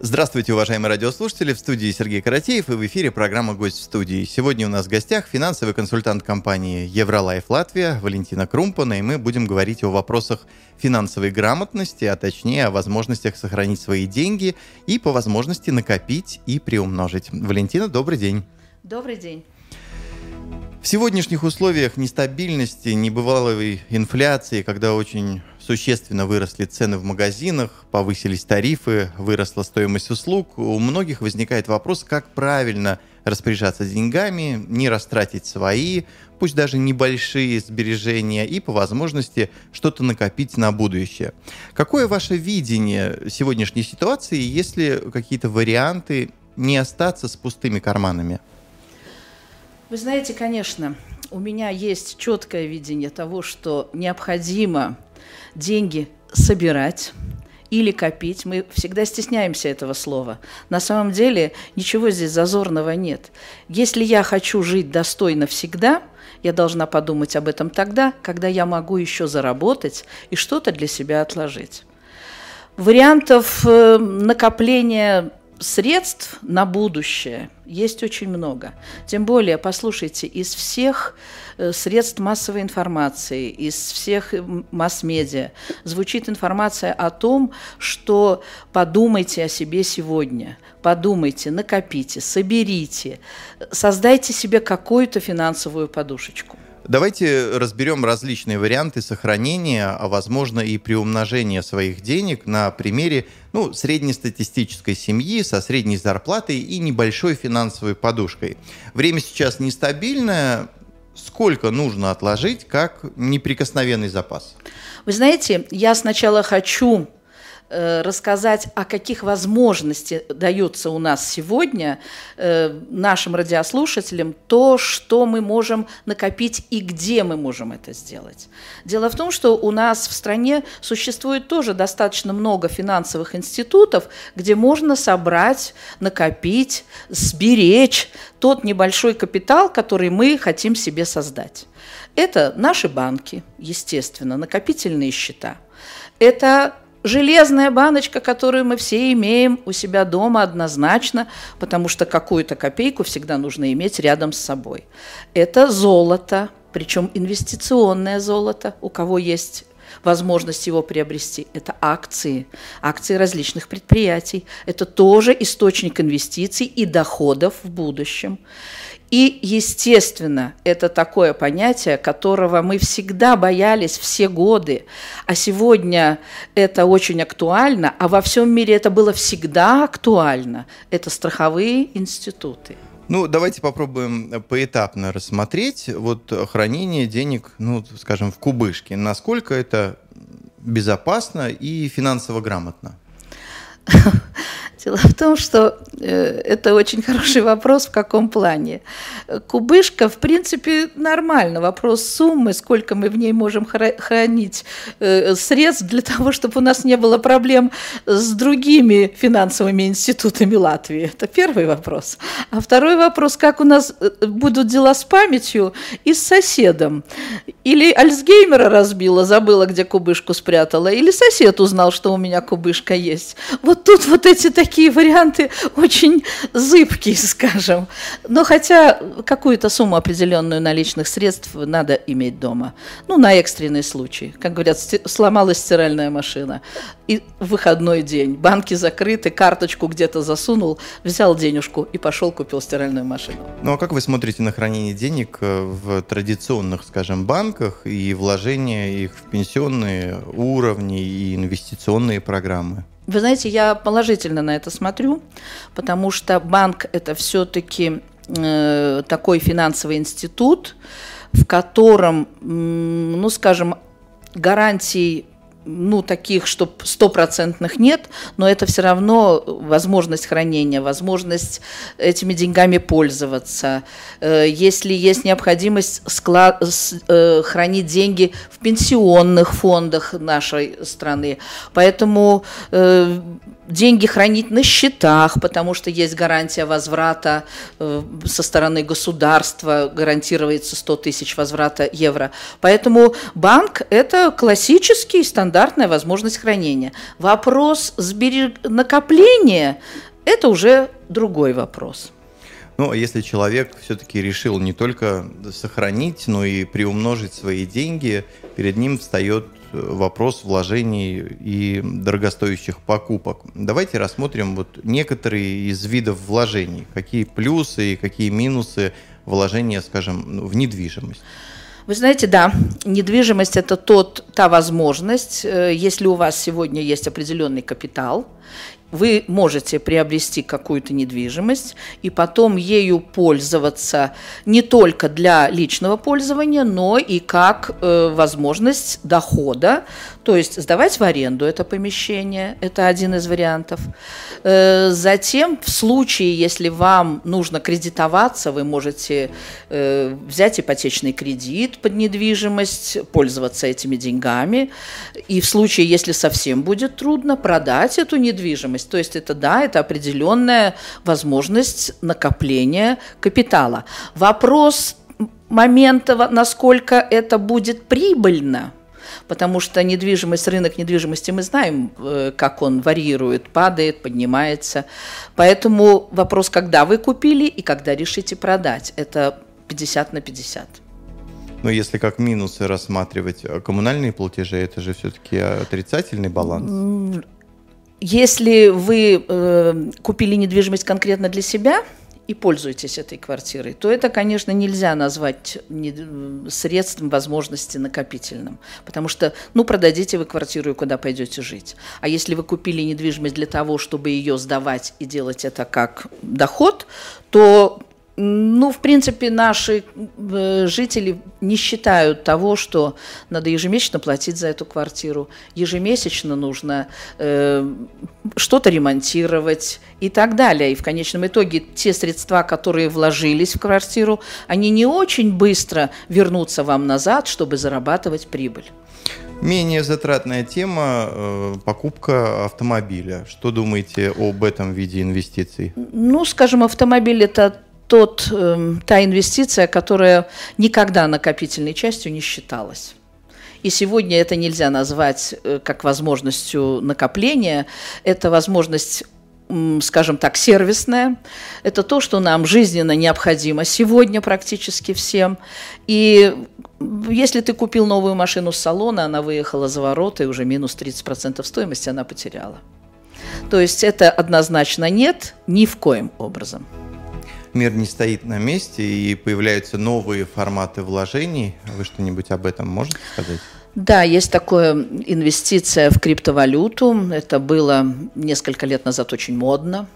Здравствуйте, уважаемые радиослушатели. В студии Сергей Каратеев и в эфире программа «Гость в студии». Сегодня у нас в гостях финансовый консультант компании Евролайф Латвия Валентина Крумпана, и мы будем говорить о вопросах финансовой грамотности, а точнее о возможностях сохранить свои деньги и по возможности накопить и приумножить. Валентина, добрый день. Добрый день. В сегодняшних условиях нестабильности, небывалой инфляции, когда очень существенно выросли цены в магазинах, повысились тарифы, выросла стоимость услуг, у многих возникает вопрос, как правильно распоряжаться деньгами, не растратить свои, пусть даже небольшие сбережения, и по возможности что-то накопить на будущее. Какое ваше видение сегодняшней ситуации, если какие-то варианты не остаться с пустыми карманами? Вы знаете, конечно, у меня есть четкое видение того, что необходимо деньги собирать или копить. Мы всегда стесняемся этого слова. На самом деле ничего здесь зазорного нет. Если я хочу жить достойно всегда, я должна подумать об этом тогда, когда я могу еще заработать и что-то для себя отложить. Вариантов э, накопления средств на будущее есть очень много. Тем более, послушайте, из всех э, средств массовой информации, из всех э, масс-медиа звучит информация о том, что подумайте о себе сегодня, подумайте, накопите, соберите, создайте себе какую-то финансовую подушечку. Давайте разберем различные варианты сохранения, а возможно и приумножения своих денег на примере ну, среднестатистической семьи со средней зарплатой и небольшой финансовой подушкой. Время сейчас нестабильное. Сколько нужно отложить как неприкосновенный запас? Вы знаете, я сначала хочу рассказать, о каких возможностях дается у нас сегодня э, нашим радиослушателям то, что мы можем накопить и где мы можем это сделать. Дело в том, что у нас в стране существует тоже достаточно много финансовых институтов, где можно собрать, накопить, сберечь тот небольшой капитал, который мы хотим себе создать. Это наши банки, естественно, накопительные счета. Это железная баночка, которую мы все имеем у себя дома однозначно, потому что какую-то копейку всегда нужно иметь рядом с собой. Это золото, причем инвестиционное золото, у кого есть возможность его приобрести. Это акции, акции различных предприятий. Это тоже источник инвестиций и доходов в будущем. И, естественно, это такое понятие, которого мы всегда боялись все годы, а сегодня это очень актуально, а во всем мире это было всегда актуально. Это страховые институты. Ну, давайте попробуем поэтапно рассмотреть вот хранение денег, ну, скажем, в кубышке. Насколько это безопасно и финансово грамотно? Дело в том, что э, это очень хороший вопрос, в каком плане. Кубышка, в принципе, нормально. Вопрос суммы, сколько мы в ней можем хранить э, средств для того, чтобы у нас не было проблем с другими финансовыми институтами Латвии. Это первый вопрос. А второй вопрос, как у нас э, будут дела с памятью и с соседом. Или Альцгеймера разбила, забыла, где кубышку спрятала, или сосед узнал, что у меня кубышка есть. Вот тут вот эти такие такие варианты очень зыбкие, скажем. Но хотя какую-то сумму определенную наличных средств надо иметь дома. Ну, на экстренный случай. Как говорят, сломалась стиральная машина. И выходной день. Банки закрыты, карточку где-то засунул, взял денежку и пошел купил стиральную машину. Ну, а как вы смотрите на хранение денег э, в традиционных, скажем, банках и вложение их в пенсионные уровни и инвестиционные программы? Вы знаете, я положительно на это смотрю, потому что банк это все-таки э, такой финансовый институт, в котором, ну, скажем, гарантий ну, таких, что стопроцентных нет, но это все равно возможность хранения, возможность этими деньгами пользоваться. Э, если есть необходимость склад, э, хранить деньги в пенсионных фондах нашей страны. Поэтому э, деньги хранить на счетах, потому что есть гарантия возврата со стороны государства, гарантируется 100 тысяч возврата евро. Поэтому банк – это классический стандарт стандартная возможность хранения. Вопрос сберег... накопления – это уже другой вопрос. Ну, а если человек все-таки решил не только сохранить, но и приумножить свои деньги, перед ним встает э, вопрос вложений и дорогостоящих покупок. Давайте рассмотрим вот некоторые из видов вложений. Какие плюсы и какие минусы вложения, скажем, в недвижимость. Вы знаете, да, недвижимость – это тот, та возможность, э, если у вас сегодня есть определенный капитал, вы можете приобрести какую-то недвижимость и потом ею пользоваться не только для личного пользования, но и как э, возможность дохода, то есть сдавать в аренду это помещение, это один из вариантов. Э, затем, в случае, если вам нужно кредитоваться, вы можете э, взять ипотечный кредит под недвижимость, пользоваться этими деньгами, и в случае, если совсем будет трудно, продать эту недвижимость недвижимость. То есть это, да, это определенная возможность накопления капитала. Вопрос момента, насколько это будет прибыльно, потому что недвижимость, рынок недвижимости, мы знаем, э, как он варьирует, падает, поднимается. Поэтому вопрос, когда вы купили и когда решите продать, это 50 на 50. Но если как минусы рассматривать э, коммунальные платежи, это же все-таки отрицательный баланс. Если вы э, купили недвижимость конкретно для себя и пользуетесь этой квартирой, то это, конечно, нельзя назвать не, средством возможности накопительным, потому что, ну, продадите вы квартиру и куда пойдете жить. А если вы купили недвижимость для того, чтобы ее сдавать и делать это как доход, то ну, в принципе, наши э, жители не считают того, что надо ежемесячно платить за эту квартиру. Ежемесячно нужно э, что-то ремонтировать и так далее. И в конечном итоге те средства, которые вложились в квартиру, они не очень быстро вернутся вам назад, чтобы зарабатывать прибыль. Менее затратная тема э, – покупка автомобиля. Что думаете об этом виде инвестиций? Ну, скажем, автомобиль – это тот, э, та инвестиция, которая никогда накопительной частью не считалась. И сегодня это нельзя назвать э, как возможностью накопления. Это возможность скажем так, сервисная. Это то, что нам жизненно необходимо сегодня практически всем. И если ты купил новую машину с салона, она выехала за ворота, и уже минус 30% стоимости она потеряла. То есть это однозначно нет ни в коем образом мир не стоит на месте и появляются новые форматы вложений. Вы что-нибудь об этом можете сказать? Да, есть такая инвестиция в криптовалюту. Это было несколько лет назад очень модно.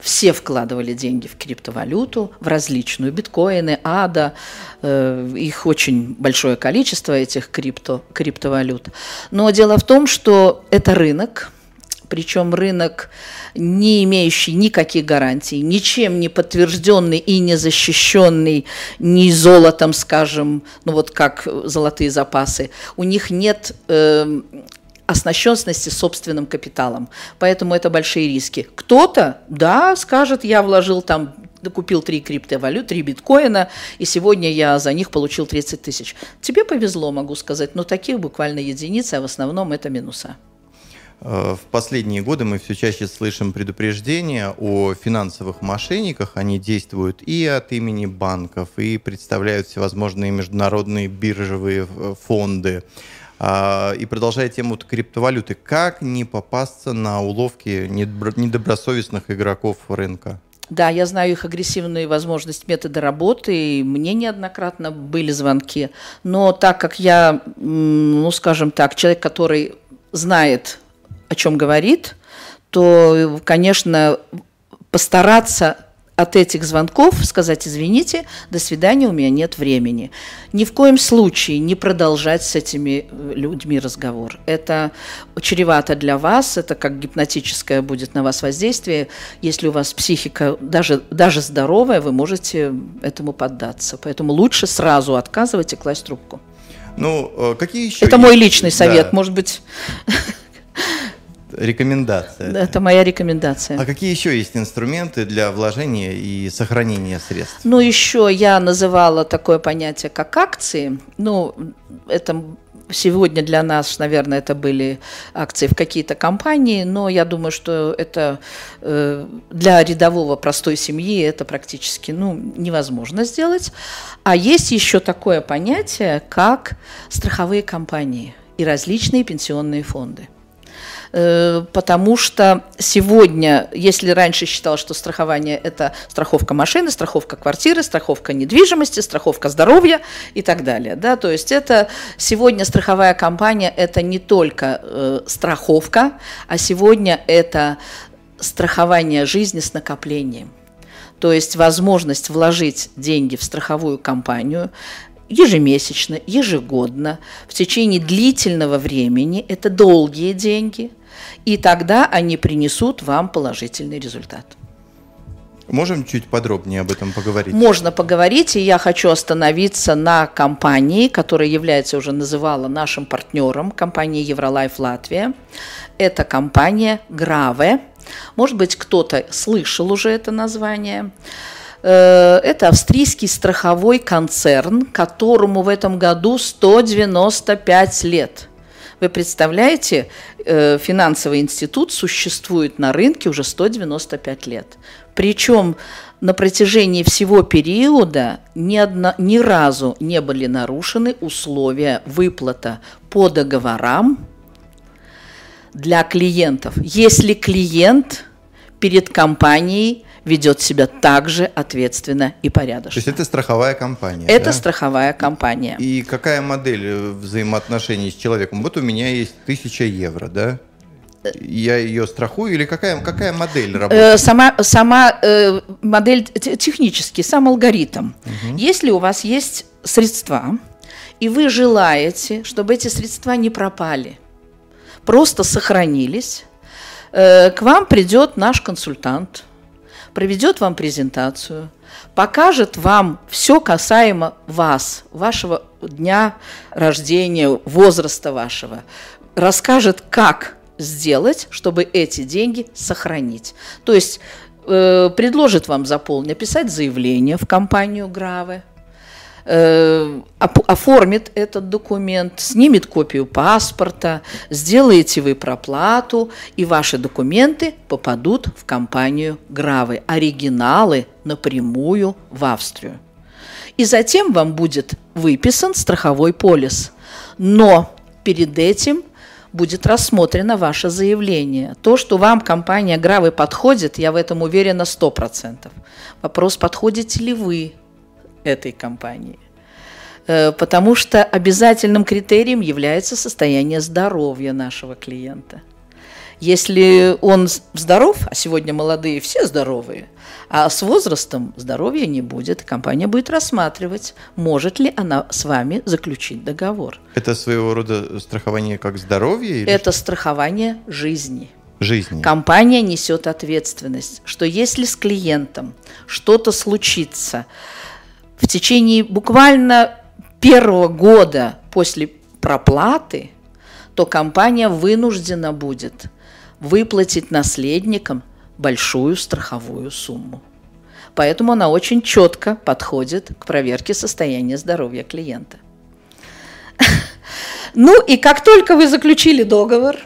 Все вкладывали деньги в криптовалюту, в различную биткоины, ада. Э, их очень большое количество, этих крипто, криптовалют. Но дело в том, что это рынок, причем рынок, не имеющий никаких гарантий, ничем не подтвержденный и не защищенный ни золотом, скажем, ну вот как золотые запасы. У них нет э, оснащенности собственным капиталом. Поэтому это большие риски. Кто-то, да, скажет, я вложил там купил три криптовалюты, три биткоина, и сегодня я за них получил 30 тысяч. Тебе повезло, могу сказать, но таких буквально единицы, а в основном это минуса. Э, в последние годы мы все чаще слышим предупреждения о финансовых мошенниках. Они действуют и от имени банков, и представляют всевозможные международные биржевые э, фонды. А, и продолжая тему криптовалюты, как не попасться на уловки недобросовестных игроков рынка? Да, я знаю их агрессивные возможности, методы работы, и мне неоднократно были звонки. Но так как я, ну, скажем так, человек, который знает о чем говорит, то, конечно, постараться от этих звонков сказать, извините, до свидания, у меня нет времени. Ни в коем случае не продолжать с этими э, людьми разговор. Это чревато для вас, это как гипнотическое будет на вас воздействие. Если у вас психика даже, даже здоровая, вы можете этому поддаться. Поэтому лучше сразу отказывать и класть трубку. Ну, э, какие еще... Это есть? мой личный совет, да. может быть... Рекомендация. Это моя рекомендация. А какие еще есть инструменты для вложения и сохранения средств? Ну, еще я называла такое понятие, как акции. Ну, это Сегодня для нас, наверное, это были акции в какие-то компании, но я думаю, что это э, для рядового простой семьи это практически ну, невозможно сделать. А есть еще такое понятие, как страховые компании и различные пенсионные фонды. Э, потому что сегодня, если раньше считалось, что страхование – это страховка машины, страховка квартиры, страховка недвижимости, страховка здоровья и так далее, да, то есть это сегодня страховая компания – это не только э, страховка, а сегодня это страхование жизни с накоплением. То есть возможность вложить деньги в страховую компанию, ежемесячно, ежегодно, в течение длительного времени, это долгие деньги – и тогда они принесут вам положительный результат. Можем чуть подробнее об этом поговорить? Можно поговорить, и я хочу остановиться на компании, которая является, уже называла, нашим партнером, компании Евролайф Латвия. Это компания Граве. Может быть, кто-то слышал уже это название. Э, это австрийский страховой концерн, которому в этом году 195 лет – вы представляете, э, финансовый институт существует на рынке уже 195 лет. Причем на протяжении всего периода ни, одно, ни разу не были нарушены условия выплата по договорам для клиентов. Если клиент перед компанией ведет себя также ответственно и порядочно. То есть это страховая компания? Это да? страховая компания. И какая модель э, взаимоотношений с человеком? Вот у меня есть тысяча евро, да? Я ее страхую или какая, какая модель э, работает? Сама, сама э, модель технически, сам алгоритм. Угу. Если у вас есть средства, и вы желаете, чтобы эти средства не пропали, просто сохранились, э, к вам придет наш консультант – проведет вам презентацию, покажет вам все касаемо вас, вашего дня рождения, возраста вашего, расскажет, как сделать, чтобы эти деньги сохранить. То есть э, предложит вам заполнить, написать заявление в компанию Граве, Э, оформит этот документ, снимет копию паспорта, сделаете вы проплату, и ваши документы попадут в компанию Гравы, оригиналы напрямую в Австрию. И затем вам будет выписан страховой полис. Но перед этим будет рассмотрено ваше заявление. То, что вам компания Гравы подходит, я в этом уверена 100%. Вопрос, подходите ли вы этой компании. Э, потому что обязательным критерием является состояние здоровья нашего клиента. Если он здоров, а сегодня молодые все здоровые, а с возрастом здоровья не будет, компания будет рассматривать, может ли она с вами заключить договор. Это своего рода страхование как здоровье? Или Это что? страхование жизни. Жизни. Компания несет ответственность, что если с клиентом что-то случится, в течение буквально первого года после проплаты, то компания вынуждена будет выплатить наследникам большую страховую сумму. Поэтому она очень четко подходит к проверке состояния здоровья клиента. Ну и как только вы заключили договор,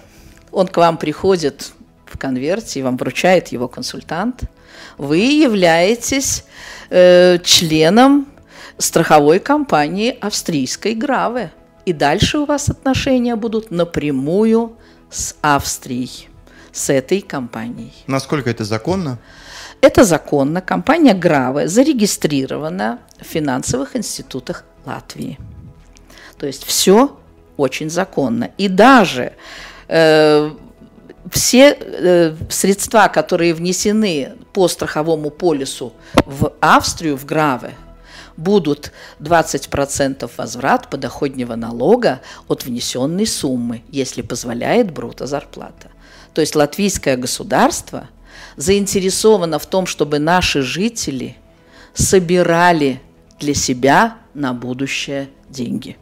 он к вам приходит в конверте и вам вручает его консультант, вы являетесь э, членом страховой компании австрийской Граве. И дальше у вас отношения будут напрямую с Австрией, с этой компанией. Насколько это законно? Это законно. Компания Граве зарегистрирована в финансовых институтах Латвии. То есть все очень законно. И даже э, все э, средства, которые внесены по страховому полису в Австрию, в Граве, будут 20% возврат подоходного налога от внесенной суммы, если позволяет бруто зарплата. То есть латвийское государство заинтересовано в том, чтобы наши жители собирали для себя на будущее деньги.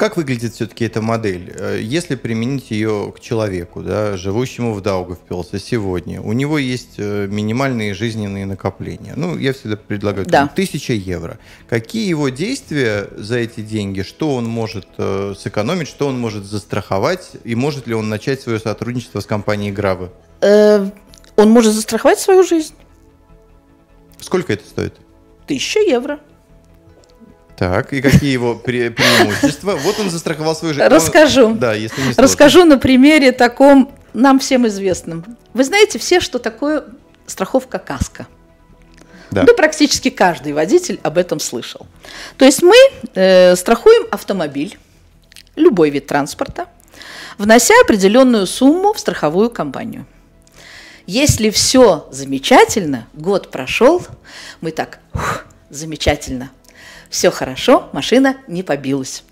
Как выглядит все-таки эта модель? Э, если применить ее к человеку, да, живущему в Даугавпилсе сегодня, у него есть э, минимальные жизненные накопления. Ну, я всегда предлагаю да. тысяча евро. Какие его действия за эти деньги? Что он может э, сэкономить, что он может застраховать? И может ли он начать свое сотрудничество с компанией Гравы? Э, он может застраховать свою жизнь. Сколько это стоит? Тысяча евро. Так, и какие его пре- преимущества? Вот он застраховал свою жизнь. Расскажу. Он, да, если не сложно. Расскажу на примере таком нам всем известном. Вы знаете все, что такое страховка каска? Да. Ну, практически каждый водитель об этом слышал. То есть мы э, страхуем автомобиль, любой вид транспорта, внося определенную сумму в страховую компанию. Если все замечательно, год прошел, мы так, ух, замечательно, все хорошо, машина не побилась.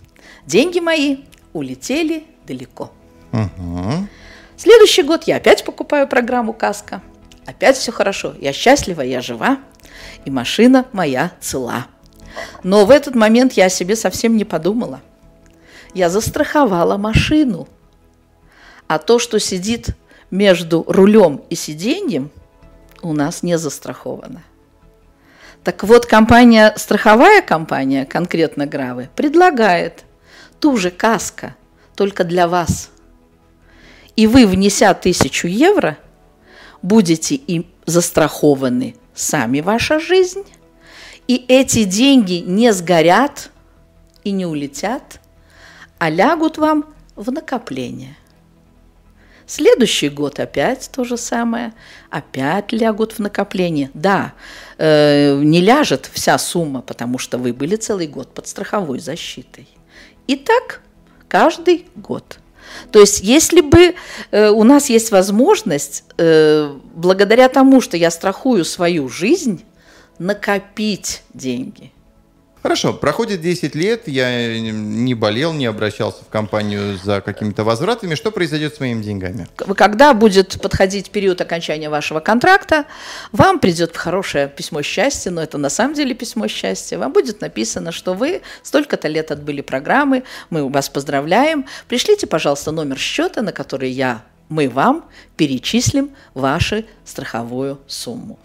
Деньги мои улетели далеко. Угу. Следующий год я опять покупаю программу «Каска». Опять все хорошо, я счастлива, я жива, и машина моя цела. Но в этот момент я о себе совсем не подумала. Я застраховала машину. А то, что сидит между рулем и сиденьем, у нас не застраховано. Так вот, компания, страховая компания, конкретно Гравы, предлагает ту же каска, только для вас. И вы, внеся тысячу евро, будете им застрахованы сами ваша жизнь, и эти деньги не сгорят и не улетят, а лягут вам в накопление – Следующий год опять то же самое, опять лягут в накопление. Да, э, не ляжет вся сумма, потому что вы были целый год под страховой защитой. И так каждый год. То есть, если бы э, у нас есть возможность, э, благодаря тому, что я страхую свою жизнь, накопить деньги – Хорошо, проходит 10 лет, я не болел, не обращался в компанию за какими-то возвратами. Что произойдет с моими деньгами? Когда будет подходить период окончания вашего контракта, вам придет хорошее письмо счастья, но это на самом деле письмо счастья. Вам будет написано, что вы столько-то лет отбыли программы, мы вас поздравляем. Пришлите, пожалуйста, номер счета, на который я мы вам перечислим вашу страховую сумму.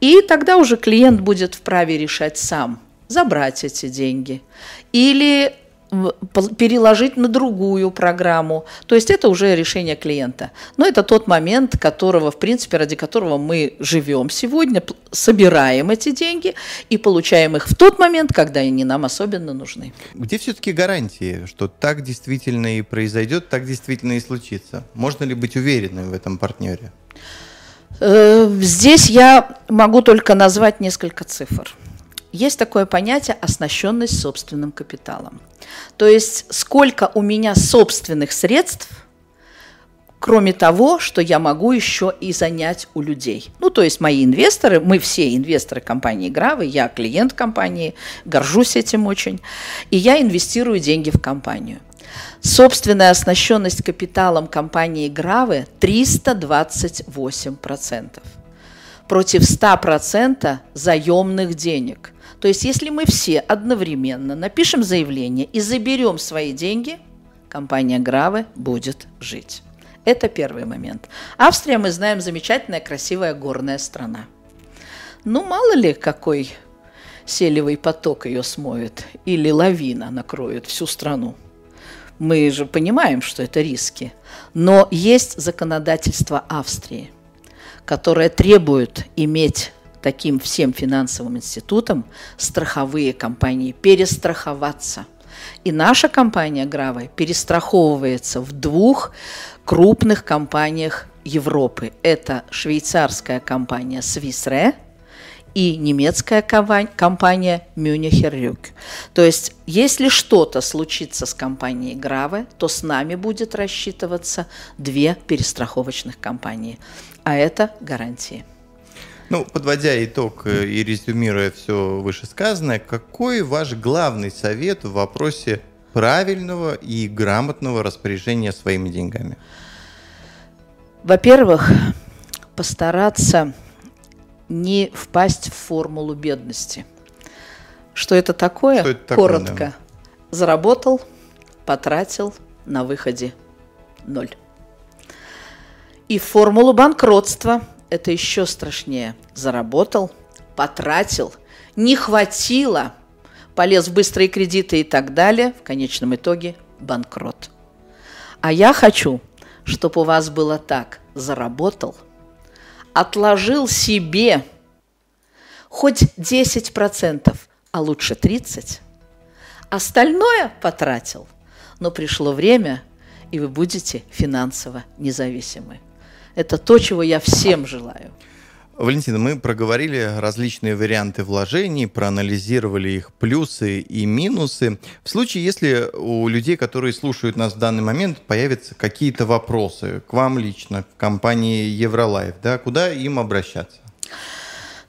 И тогда уже клиент будет вправе решать сам, забрать эти деньги или переложить на другую программу. То есть это уже решение клиента. Но это тот момент, которого, в принципе, ради которого мы живем сегодня, собираем эти деньги и получаем их в тот момент, когда они нам особенно нужны. Где все-таки гарантии, что так действительно и произойдет, так действительно и случится? Можно ли быть уверенным в этом партнере? Э, здесь я могу только назвать несколько цифр есть такое понятие оснащенность собственным капиталом. То есть сколько у меня собственных средств, кроме того, что я могу еще и занять у людей. Ну, то есть мои инвесторы, мы все инвесторы компании Гравы, я клиент компании, горжусь этим очень, и я инвестирую деньги в компанию. Собственная оснащенность капиталом компании Гравы 328% против 100% заемных денег. То есть если мы все одновременно напишем заявление и заберем свои деньги, компания Гравы будет жить. Это первый момент. Австрия, мы знаем, замечательная, красивая горная страна. Ну, мало ли, какой селевый поток ее смоет или лавина накроет всю страну. Мы же понимаем, что это риски. Но есть законодательство Австрии, которое требует иметь таким всем финансовым институтам страховые компании, перестраховаться. И наша компания Гравы перестраховывается в двух крупных компаниях Европы. Это швейцарская компания Swissre и немецкая компания Müncher Rück. То есть, если что-то случится с компанией Граве, то с нами будет рассчитываться две перестраховочных компании. А это гарантии. Ну, подводя итог э, и резюмируя все вышесказанное, какой ваш главный совет в вопросе правильного и грамотного распоряжения своими деньгами? Во-первых, постараться не впасть в формулу бедности. Что это такое? Что это такое Коротко. Да. Заработал, потратил на выходе ноль. И формулу банкротства – это еще страшнее. Заработал, потратил, не хватило, полез в быстрые кредиты и так далее. В конечном итоге банкрот. А я хочу, чтобы у вас было так. Заработал, отложил себе хоть 10%, а лучше 30%, остальное потратил. Но пришло время, и вы будете финансово независимы. Это то, чего я всем желаю. Валентина, мы проговорили различные варианты вложений, проанализировали их плюсы и минусы. В случае, если у людей, которые слушают нас в данный момент, появятся какие-то вопросы к вам лично, к компании Евролайф, да, куда им обращаться?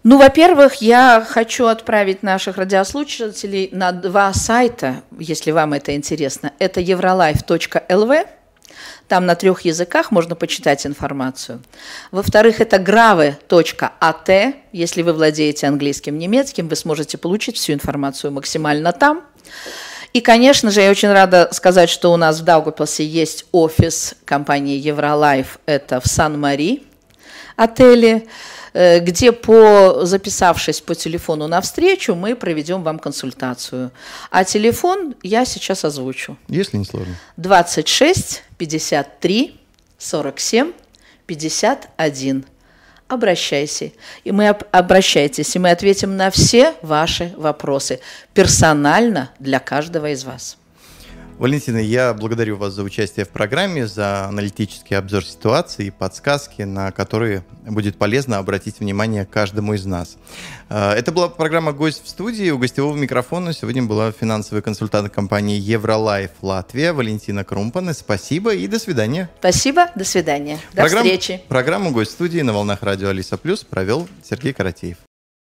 Ну, во-первых, я хочу отправить наших радиослушателей на два сайта, если вам это интересно. Это eurolife.lv, там на трех языках можно почитать информацию. Во-вторых, это grave.at. Если вы владеете английским, немецким, вы сможете получить всю информацию максимально там. И, конечно же, я очень рада сказать, что у нас в Даугавпилсе есть офис компании Евролайф. Это в Сан-Мари отеле. Э, где по записавшись по телефону на встречу, мы проведем вам консультацию. А телефон я сейчас озвучу. Если не сложно. 26 53 47 51 обращайся. И мы обращайтесь, и мы ответим на все ваши вопросы персонально для каждого из вас. Валентина, я благодарю вас за участие в программе, за аналитический обзор ситуации и подсказки, на которые будет полезно обратить внимание каждому из нас. Э, это была программа «Гость в студии». У гостевого микрофона сегодня была финансовый консультант компании «Евролайф Латвия» Валентина Крумпана. Спасибо и до свидания. Спасибо, до свидания. До Программ... встречи. Программу «Гость в студии» на волнах радио «Алиса Плюс» провел Сергей Каратеев.